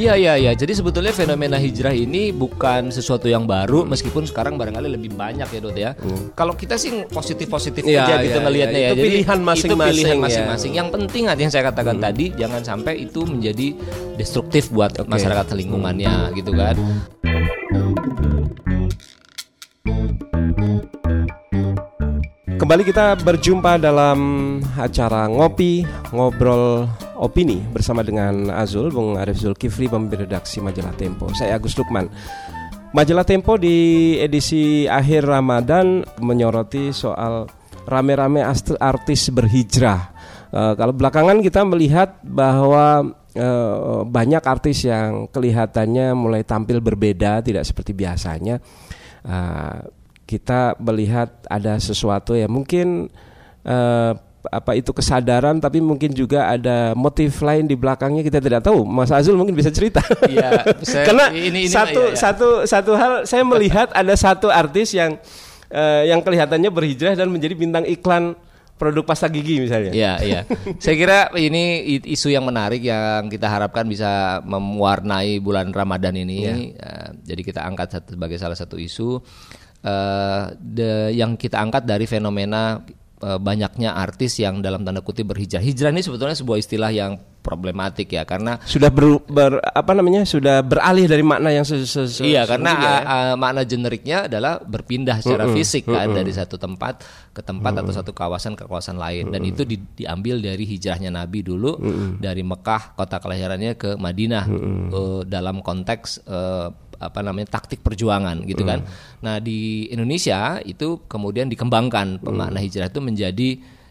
Iya iya iya. Jadi sebetulnya fenomena hijrah ini bukan sesuatu yang baru meskipun sekarang barangkali lebih banyak ya Dot ya. Kalau kita sih positif-positif Iya, aja gitu iya, ngelihatnya iya. ya. Itu pilihan Itu masing-masing pilihan ya. masing-masing. Yang penting ada yang saya katakan tadi jangan sampai itu menjadi destruktif buat masyarakat lingkungannya gitu kan. Kembali kita berjumpa dalam acara ngopi ngobrol opini bersama dengan Azul, Bung Arif Zulkifli, pemimpin redaksi majalah Tempo. Saya Agus Lukman. Majalah Tempo di edisi akhir Ramadan menyoroti soal rame-rame artis berhijrah. Eh, kalau belakangan kita melihat bahwa eh, banyak artis yang kelihatannya mulai tampil berbeda, tidak seperti biasanya. Eh, kita melihat ada sesuatu ya mungkin eh, apa itu kesadaran tapi mungkin juga ada motif lain di belakangnya kita tidak tahu Mas Azul mungkin bisa cerita Iya, saya- karena ini- ini satu iya, iya. satu satu hal saya melihat ada satu artis yang eh, yang kelihatannya berhijrah dan menjadi bintang iklan produk pasta gigi misalnya Iya, iya. Saya kira ini isu yang menarik yang kita harapkan bisa mewarnai bulan Ramadan ini. Eh, jadi kita angkat sebagai salah satu isu eh, de- yang kita angkat dari fenomena eh, banyaknya artis yang dalam tanda kutip berhijrah. Hijrah ini sebetulnya sebuah istilah yang problematik ya karena sudah ber, ber- apa namanya sudah beralih dari makna yang se, se- se- Iya, karena ya. uh, uh, makna generiknya adalah berpindah secara fisik kan dari satu tempat ke tempat atau satu kawasan ke kawasan lain. Dan itu di- diambil dari hijrahnya Nabi dulu dari Mekah kota kelahirannya ke Madinah. Uh, dalam konteks uh, apa namanya taktik perjuangan gitu kan. Nah, di Indonesia itu kemudian dikembangkan pemakna hijrah itu menjadi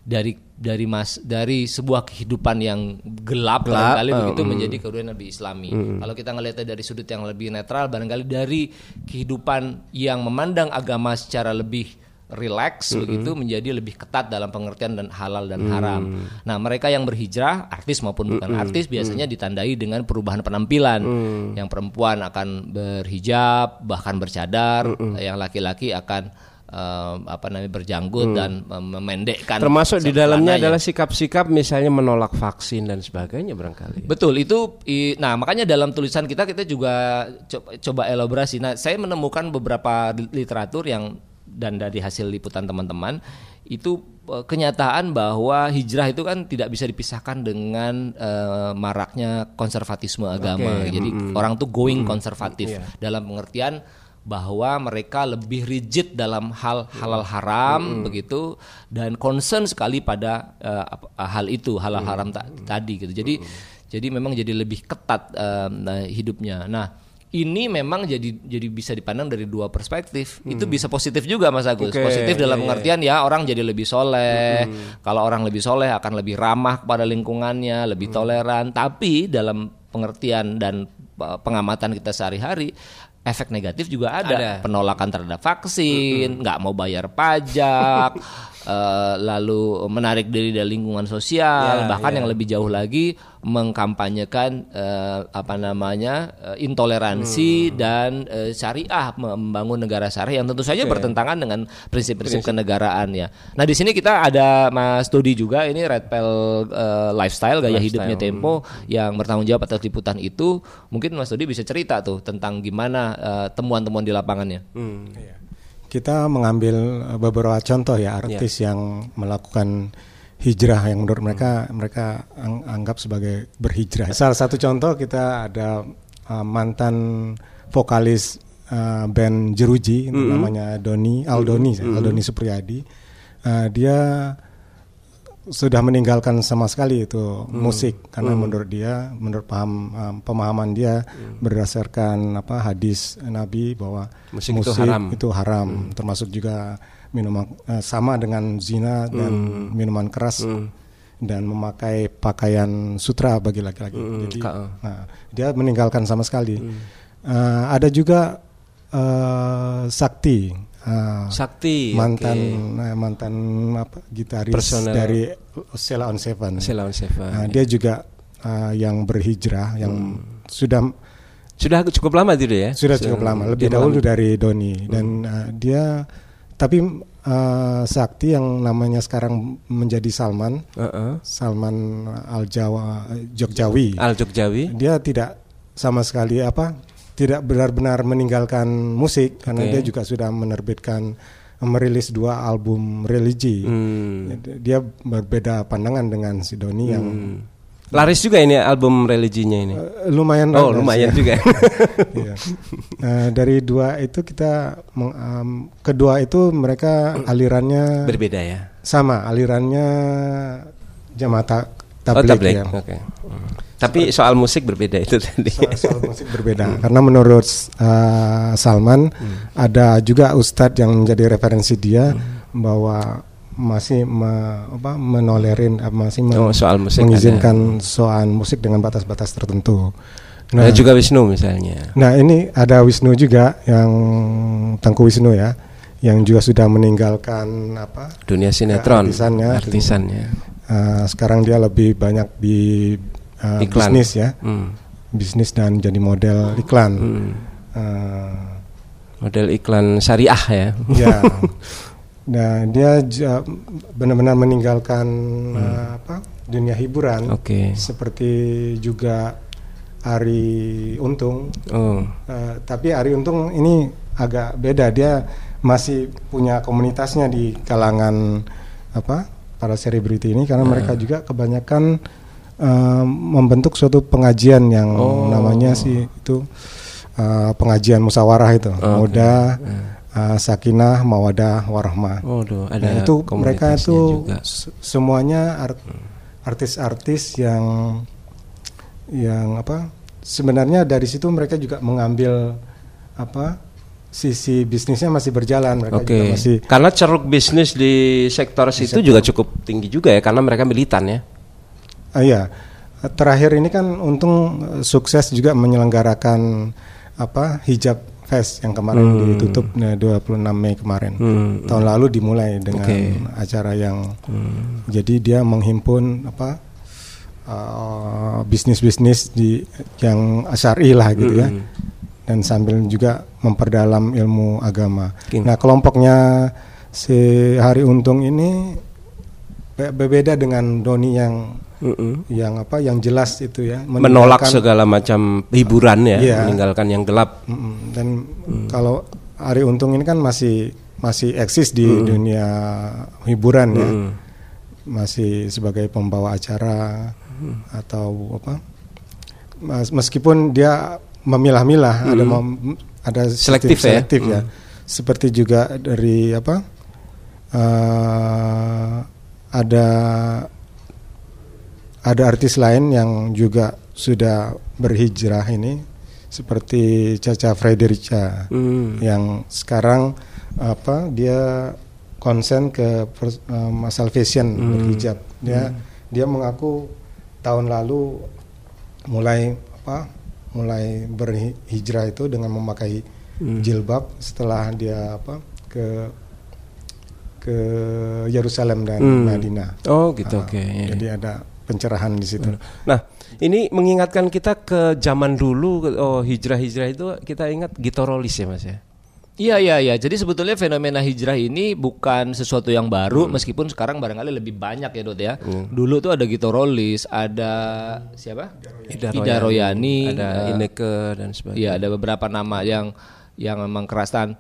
dari dari mas dari sebuah kehidupan yang gelap, barangkali begitu menjadi kemudian lebih islami. Kalau kita ngelihatnya dari sudut yang lebih netral barangkali dari kehidupan yang memandang agama secara lebih rileks begitu menjadi lebih ketat dalam pengertian dan halal dan haram. Nah, mereka yang berhijrah, artis maupun bukan artis biasanya ditandai dengan perubahan penampilan. Yang perempuan akan berhijab, bahkan bercadar, yang laki-laki akan eh, apa namanya berjanggut dan mem- memendekkan termasuk di dalamnya adalah sikap-sikap misalnya menolak vaksin dan sebagainya barangkali. Betul itu i- nah makanya dalam tulisan kita kita juga coba, coba elaborasi. Nah, saya menemukan beberapa li- literatur yang dan dari hasil liputan teman-teman itu eh, kenyataan bahwa hijrah itu kan tidak bisa dipisahkan dengan eh, maraknya konservatisme agama. Jadi orang tuh going konservatif dalam pengertian bahwa mereka lebih rigid dalam hal halal haram begitu dan concern sekali pada apa- hal itu halal haram ta- tadi gitu. Jadi jadi memang jadi lebih ketat nah, hidupnya. Nah, ini memang jadi jadi bisa dipandang dari dua perspektif. Itu bisa positif juga Mas Agus. Oke, positif dalam iya, iya. pengertian ya orang jadi lebih soleh. Kalau orang lebih soleh akan lebih ramah kepada lingkungannya, lebih toleran. Tapi dalam pengertian dan uh, pengamatan kita sehari-hari efek negatif juga ada, Ada. penolakan terhadap vaksin, nggak mau bayar pajak, eh, lalu menarik diri dari lingkungan sosial, Ya, bahkan ya. yang lebih jauh lagi mengkampanyekan eh, apa namanya eh, intoleransi dan eh, syariah membangun negara syariah yang tentu saja bertentangan dengan prinsip-prinsip kenegaraan ya. Nah di sini kita ada Mas Dodi juga ini Red Pill eh, lifestyle gaya hidupnya Tempo yang bertanggung jawab atas liputan itu. Mungkin Mas Dodi bisa cerita tuh tentang gimana temuan-temuan di lapangannya. Kita mengambil uh, beberapa contoh ya artis yang melakukan hijrah yang menurut mereka mereka ang- anggap sebagai berhijrah. Salah satu contoh kita ada uh, mantan vokalis uh, band Jeruji namanya Doni Aldoni Aldoni Supriyadi. Uh, dia sudah meninggalkan sama sekali itu musik. Karena menurut dia menurut paham um, pemahaman dia berdasarkan apa hadis Nabi bahwa Musik itu haram. itu haram, termasuk juga minuman eh, sama dengan zina dan minuman keras dan memakai pakaian sutra bagi laki-laki. Jadi ka- nah, dia meninggalkan sama sekali. Eh, ada juga eh, Sakti, eh, Sakti mantan oke. eh, mantan apa gitaris Personel. dari Sheila on Seven. Sheila on Seven. Nah, dia juga eh, yang berhijrah, yang sudah Sudah cukup lama tidak ya? sudah cukup lama, lebih dahulu dari Doni dan uh, dia tapi uh, sakti yang namanya sekarang menjadi Salman, Uh-uh. Salman Al Jawa Jogjawi. Al Jogjawi. Dia tidak sama sekali apa, tidak benar-benar meninggalkan musik karena dia juga sudah menerbitkan merilis dua album religi. Hmm. Dia berbeda pandangan dengan si Doni yang Laris juga ini album religinya ini. eh, lumayan Oh, laris lumayan ya. juga. Iya. Nah, dari dua itu kita meng- em, kedua itu mereka alirannya Berbeda ya. sama alirannya jamaah ta- Oh, tabligh. ya. Oke. Hmm. Tapi soal musik berbeda itu tadi. Soal, soal musik berbeda karena menurut uh, Salman ada juga ustadz yang menjadi referensi dia bahwa masih me- apa, menolerin uh, masih men- Oh, soal musik mengizinkan soal musik dengan batas-batas tertentu. Nah, Ada juga Wisnu misalnya. Nah ini ada Wisnu juga yang Tengku Wisnu ya, yang juga sudah meninggalkan apa? Dunia sinetron. artisannya. Artisannya. Eh, sekarang dia lebih banyak di eh, Iklan. bisnis ya, Hmm. bisnis dan jadi model iklan. Hmm. Eh, Model iklan syariah ya. ya, nah dia benar-benar meninggalkan eh, apa? Dunia hiburan, Oke. seperti juga Ari Untung. Oh. Eh, tapi Ari Untung ini agak beda dia masih punya komunitasnya di kalangan apa para selebriti ini karena mereka juga kebanyakan eh, membentuk suatu pengajian yang Oh. namanya sih itu eh, pengajian musyawarah itu. Muda eh, sakinah mawadah warahmah. Oh, ada Nah, itu mereka itu juga. se- semuanya art- artis-artis yang yang apa sebenarnya dari situ mereka juga mengambil apa sisi bisnisnya masih berjalan mereka Oke. juga masih Karena ceruk bisnis di sektor situ juga cukup tinggi juga ya karena mereka militan ya. ah, iya terakhir ini kan untung eh, sukses juga menyelenggarakan apa hijab fest yang kemarin ditutup eh, 26 Mei kemarin Hmm. tahun lalu dimulai dengan Oke. acara yang jadi dia menghimpun apa uh, bisnis-bisnis di yang syar'i lah gitu ya dan sambil juga memperdalam ilmu agama. Oke. Nah kelompoknya si Hari Untung ini be- berbeda dengan Doni yang Mm-mm. yang apa yang jelas itu ya Menolak segala macam hiburan ya, Iya. meninggalkan yang gelap. Mm-mm. Dan kalau Ari Untung ini kan masih masih eksis di dunia hiburan ya, masih sebagai pembawa acara atau apa? Meskipun dia memilah-milah, ada mem- ada Selektif sistem ya. selektif ya. Seperti juga dari apa? eh, ada ada artis lain yang juga sudah berhijrah ini seperti Caca Frederica Hmm. yang sekarang apa dia konsen ke pers- eh, masalah fashion berhijab dia dia mengaku tahun lalu mulai apa mulai berhijrah itu dengan memakai jilbab setelah dia apa ke ke Yerusalem dan Hmm. Madinah Oh gitu Ah, oke. iya. jadi ada pencerahan di situ Nah, ini mengingatkan kita ke zaman dulu oh hijrah-hijrah itu kita ingat gitorolis ya Mas ya. Iya iya iya. Jadi sebetulnya fenomena hijrah ini bukan sesuatu yang baru meskipun sekarang barangkali lebih banyak ya Dot ya. Dulu tuh ada Gito Rolis, ada siapa? Ida Royani, ada eh, Ineke dan sebagainya. Iya, ada beberapa nama yang yang memang kerasan.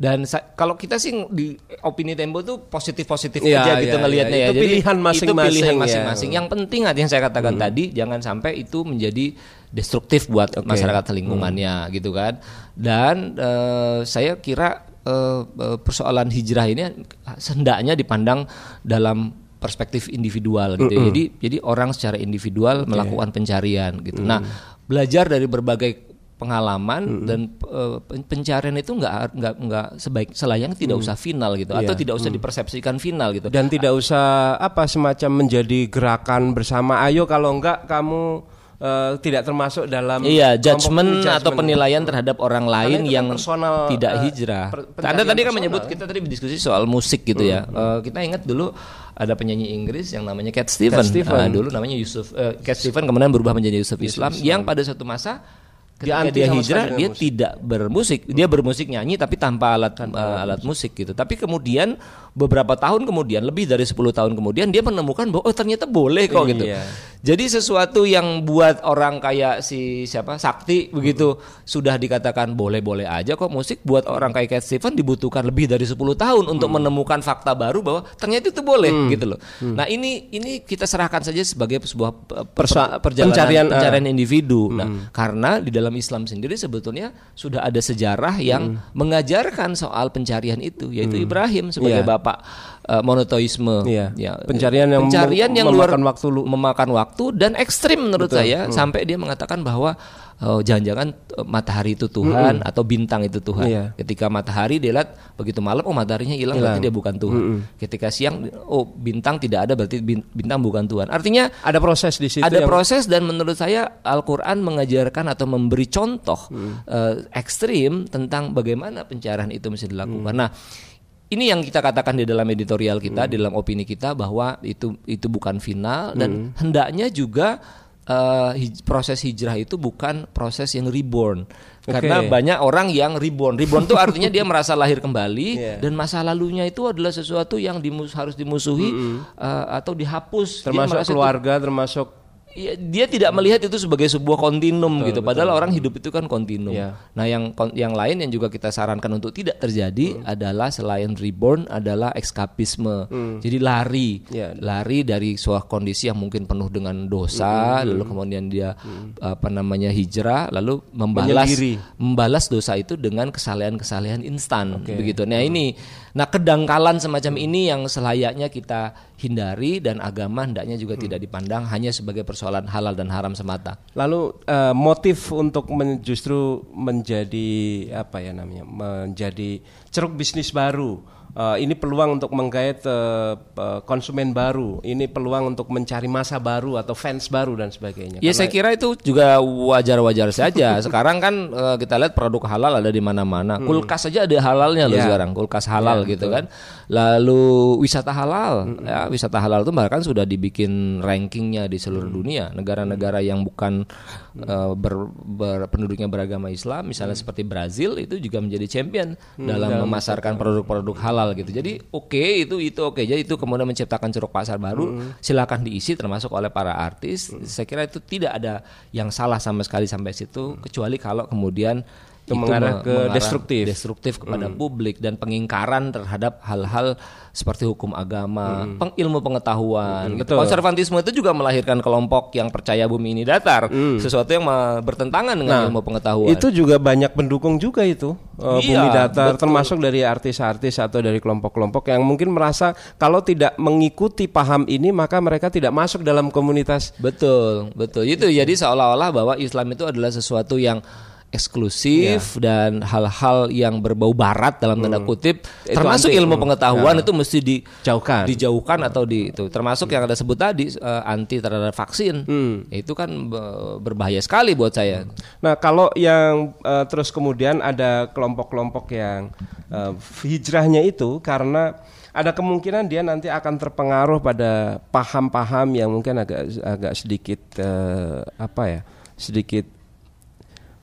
Dan kalau kita sih di opini Tempo tuh positif-positif Iya, aja gitu ngelihatnya iya. ya. Itu Jadi pilihan Itu masing-masing pilihan ya. masing-masing. Yang penting yang saya katakan tadi jangan sampai itu menjadi destruktif buat masyarakat lingkungannya gitu kan. Dan eh, saya kira eh, persoalan hijrah ini hendaknya dipandang dalam perspektif individual gitu. ya. Jadi jadi orang secara individual melakukan pencarian gitu. Nah, belajar dari berbagai pengalaman dan eh, pen- pencarian itu nggak nggak nggak sebaik selayaknya tidak usah final gitu atau tidak usah dipersepsikan final gitu. Dan tidak usah apa semacam menjadi gerakan bersama. Ayo kalau enggak kamu eh, tidak termasuk dalam Iya, judgement atau penilaian terhadap orang lain itu kan yang personal, tidak eh, hijrah. per- Anda tadi kan personal, menyebut kita tadi berdiskusi soal musik gitu ya. Eh, kita ingat dulu ada penyanyi Inggris yang namanya Cat Stevens. Stevens. Ah, dulu namanya Yusuf eh, Cat Stevens kemudian berubah menjadi Yusuf Islam, yang pada suatu masa ketika anti dia sama hijrah dia musik. tidak bermusik dia bermusik nyanyi tapi tanpa alat uh, alat musik gitu tapi kemudian beberapa tahun kemudian lebih dari 10 tahun kemudian dia menemukan bahwa oh ternyata boleh kok gitu. Iya. jadi sesuatu yang buat orang kayak si siapa Sakti begitu sudah dikatakan boleh-boleh aja kok musik buat orang kayak Cat Stevens dibutuhkan lebih dari 10 tahun untuk menemukan fakta baru bahwa ternyata itu boleh gitu loh. Nah ini ini kita serahkan saja sebagai sebuah uh, Persa- perjalanan pencarian, uh, pencarian individu. Nah, karena di dalam Islam sendiri sebetulnya sudah ada sejarah yang mengajarkan soal pencarian itu, yaitu Ibrahim sebagai Iya. bapak uh, monoteisme. Iya. Ya, Pencarian yang pencarian yang luar memakan waktu lu- memakan waktu dan ekstrim menurut saya sampai dia mengatakan bahwa oh, jangan-jangan uh, matahari itu Tuhan atau bintang itu Tuhan. Iya. Ketika matahari dia lihat begitu malam oh mataharinya hilang berarti dia bukan Tuhan. Ketika siang oh bintang tidak ada berarti bin- bintang bukan Tuhan. Artinya Ada proses di situ ada yang- proses dan menurut saya Al-Quran mengajarkan atau memberi contoh Hmm. eh, ekstrim tentang bagaimana pencarian itu mesti dilakukan. Hmm. Nah, ini yang kita katakan di dalam editorial kita, di dalam opini kita bahwa itu itu bukan final dan Hmm. hendaknya juga eh, hij- proses hijrah itu bukan proses yang reborn. Karena Oke. banyak orang yang reborn. Reborn itu artinya dia merasa lahir kembali Iya. dan masa lalunya itu adalah sesuatu yang dimus harus dimusuhi eh, atau dihapus. Termasuk merasa itu keluarga termasuk Iya, dia tidak melihat itu sebagai sebuah kontinum gitu. Padahal orang hidup itu kan kontinum. Iya. Nah, yang yang lain yang juga kita sarankan untuk tidak terjadi adalah selain reborn adalah ekskapisme. Jadi lari, Iya. lari dari suatu kondisi yang mungkin penuh dengan dosa, lalu kemudian dia apa namanya hijrah, lalu membalas Menyendiri. membalas dosa itu dengan kesalehan-kesalehan instan begitu. Nah, ini nah kedangkalan semacam ini yang selayaknya kita hindari dan agama hendaknya juga tidak dipandang hanya sebagai persoalan halal dan haram semata. Lalu eh, motif untuk men- justru menjadi apa ya namanya menjadi ceruk bisnis baru. Eh, ini peluang untuk menggait eh, pe- konsumen baru. Ini peluang untuk mencari masa baru atau fans baru dan sebagainya. Ya saya kira itu juga wajar-wajar saja. Sekarang kan eh, kita lihat produk halal ada di mana-mana. Kulkas saja ada halalnya loh Ya. sekarang. Kulkas halal gitu kan. Lalu wisata halal, ya wisata halal itu bahkan sudah dibikin rankingnya di seluruh dunia. Negara-negara yang bukan eh, ber- ber- penduduknya beragama Islam, misalnya seperti Brazil itu juga menjadi champion dalam memasarkan produk-produk halal gitu. Jadi oke itu itu oke. Jadi itu kemudian menciptakan ceruk pasar baru. Silakan diisi termasuk oleh para artis. Saya kira itu tidak ada yang salah sama sekali sampai situ kecuali kalau kemudian Itu mengarah me- ke mengarah destruktif. destruktif kepada publik dan pengingkaran terhadap hal-hal seperti hukum agama, peng- ilmu pengetahuan. gitu. betul. Konservatisme itu juga melahirkan kelompok yang percaya bumi ini datar, sesuatu yang bertentangan dengan ilmu pengetahuan. Itu juga banyak pendukung juga itu eh, Iya, bumi datar betul. termasuk dari artis-artis atau dari kelompok-kelompok yang mungkin merasa kalau tidak mengikuti paham ini maka mereka tidak masuk dalam komunitas Betul, betul. Itu jadi seolah-olah bahwa Islam itu adalah sesuatu yang eksklusif dan hal-hal yang berbau barat dalam tanda kutip Itu termasuk anti- ilmu hmm. pengetahuan Ya. itu mesti Jauhkan. dijauhkan atau di itu termasuk yang ada sebut tadi eh, anti terhadap vaksin Hmm. itu kan be- berbahaya sekali buat saya Nah, kalau yang eh, terus kemudian ada kelompok-kelompok yang eh, hijrahnya itu karena ada kemungkinan dia nanti akan terpengaruh pada paham-paham yang mungkin agak agak sedikit eh, apa ya, sedikit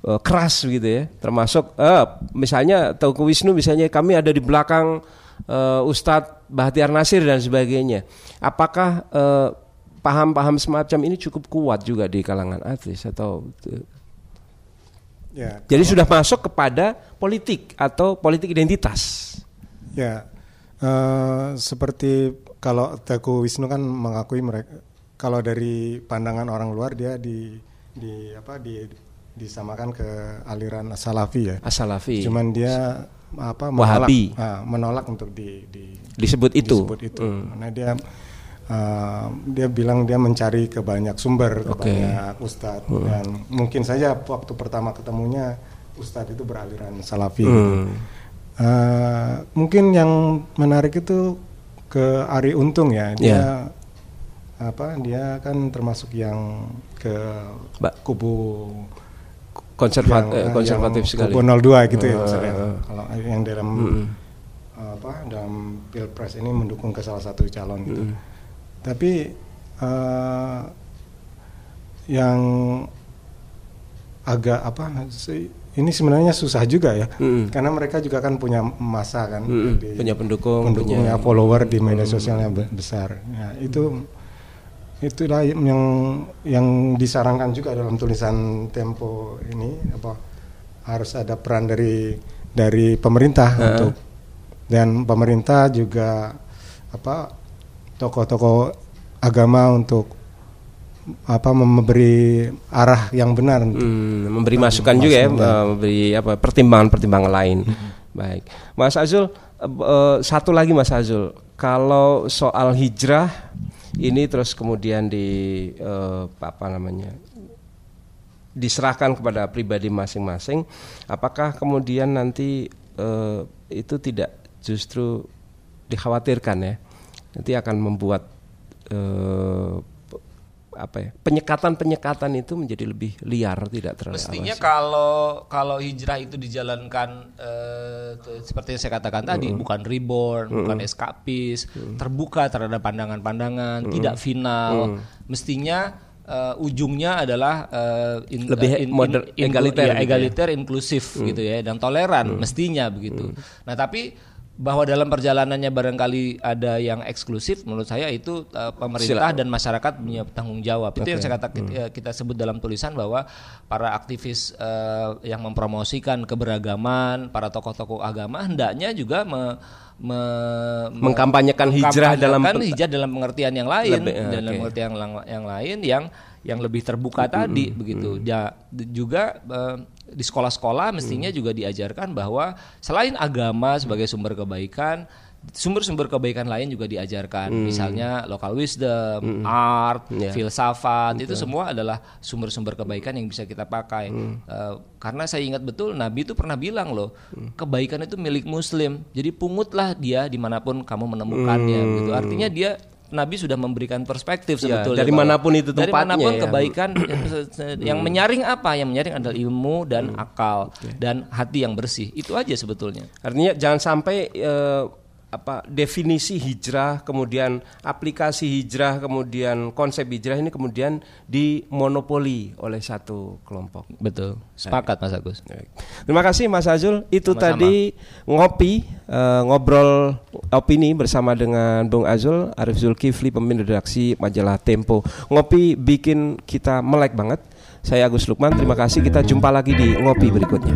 eh, keras gitu ya. Termasuk eh, misalnya Teuku Wisnu misalnya kami ada di belakang eh, Ustadz Bahtiar Nasir dan sebagainya. Apakah eh, paham-paham semacam ini cukup kuat juga di kalangan artis atau Ya, jadi sudah masuk kepada politik atau politik identitas. ya eh, seperti kalau Teguh Wisnu kan mengakui mereka kalau dari pandangan orang luar dia di di apa di disamakan ke aliran Salafi ya. Asalafi. Cuman dia apa Wahabi. menolak ah, menolak untuk di, di disebut itu. disebut itu. Karena dia uh, dia bilang dia mencari ke banyak sumber, ke Oke. banyak ustadz dan mungkin saja waktu pertama ketemunya ustadz itu beraliran salafi. Hmm. Uh, mungkin yang menarik itu ke Ari Untung ya. Dia Ya. apa? Dia kan termasuk yang ke Ba- kubu Konservat- eh, yang- konservatif yang sekali. Kubu 02 gitu ya Uh, maksudnya. uh, uh. Kalau yang dalam Mm-mm. apa dalam pilpres ini mendukung ke salah satu calon gitu. Tapi eh, yang agak apa sih ini sebenarnya susah juga ya mm. karena mereka juga kan punya masa kan mm. di, punya pendukung pendukungnya punya follower di media sosialnya besar ya, itu itulah yang yang disarankan juga dalam tulisan Tempo ini apa harus ada peran dari dari pemerintah uh. untuk dan pemerintah juga apa tokoh-tokoh agama untuk apa memberi arah yang benar hmm, memberi masukan juga ya uh, memberi apa pertimbangan-pertimbangan lain hmm. baik Mas Azul uh, satu lagi Mas Azul kalau soal hijrah ini terus kemudian di uh, apa namanya diserahkan kepada pribadi masing-masing. Apakah kemudian nanti uh, itu tidak justru dikhawatirkan ya? Nanti akan membuat uh, apa ya penyekatan penyekatan itu menjadi lebih liar tidak terlalu mestinya kalau kalau hijrah itu dijalankan eh, seperti yang saya katakan mm. tadi bukan reborn mm. bukan eskapis mm. terbuka terhadap pandangan-pandangan mm. tidak final mm. mestinya uh, ujungnya adalah uh, in, lebih in, modern, in, egaliter, ya, egaliter ya. inklusif mm. gitu ya dan toleran mm. mestinya begitu. Mm. Nah tapi bahwa dalam perjalanannya barangkali ada yang eksklusif menurut saya itu uh, pemerintah dan masyarakat punya tanggung jawab okay. itu yang saya kata kita, hmm. kita sebut dalam tulisan bahwa para aktivis uh, yang mempromosikan keberagaman para tokoh-tokoh agama hendaknya juga me, me, mengkampanyekan hijrah dalam hijrah dalam pengertian yang lain lebih, okay. dalam pengertian yang, yang lain yang yang lebih terbuka mm -hmm. tadi begitu mm -hmm. ya juga uh, di sekolah-sekolah mestinya hmm. juga diajarkan bahwa selain agama sebagai sumber kebaikan, sumber-sumber kebaikan lain juga diajarkan. Hmm. Misalnya local wisdom, hmm. art, yeah. filsafat, betul. itu semua adalah sumber-sumber kebaikan yang bisa kita pakai. Hmm. Uh, karena saya ingat betul Nabi itu pernah bilang loh, hmm. kebaikan itu milik muslim. Jadi pungutlah dia di mana pun kamu menemukannya hmm. gitu. Artinya dia Nabi sudah memberikan perspektif ya, sebetulnya. dari mana pun itu tempatnya. Dari mana pun ya. kebaikan yang menyaring apa? Yang menyaring adalah ilmu dan hmm. akal okay. dan hati yang bersih. Itu aja sebetulnya. Artinya jangan sampai uh, apa definisi hijrah, kemudian aplikasi hijrah, kemudian konsep hijrah ini kemudian dimonopoli oleh satu kelompok. Betul. Sepakat Mas Agus. Terima kasih Mas Azul. Itu Sama-sama. tadi ngopi uh, ngobrol opini bersama dengan Bung Azul, Arif Zulkifli pemimpin redaksi majalah Tempo. Ngopi bikin kita melek banget. Saya Agus Lukman. Terima kasih. Kita jumpa lagi di ngopi berikutnya.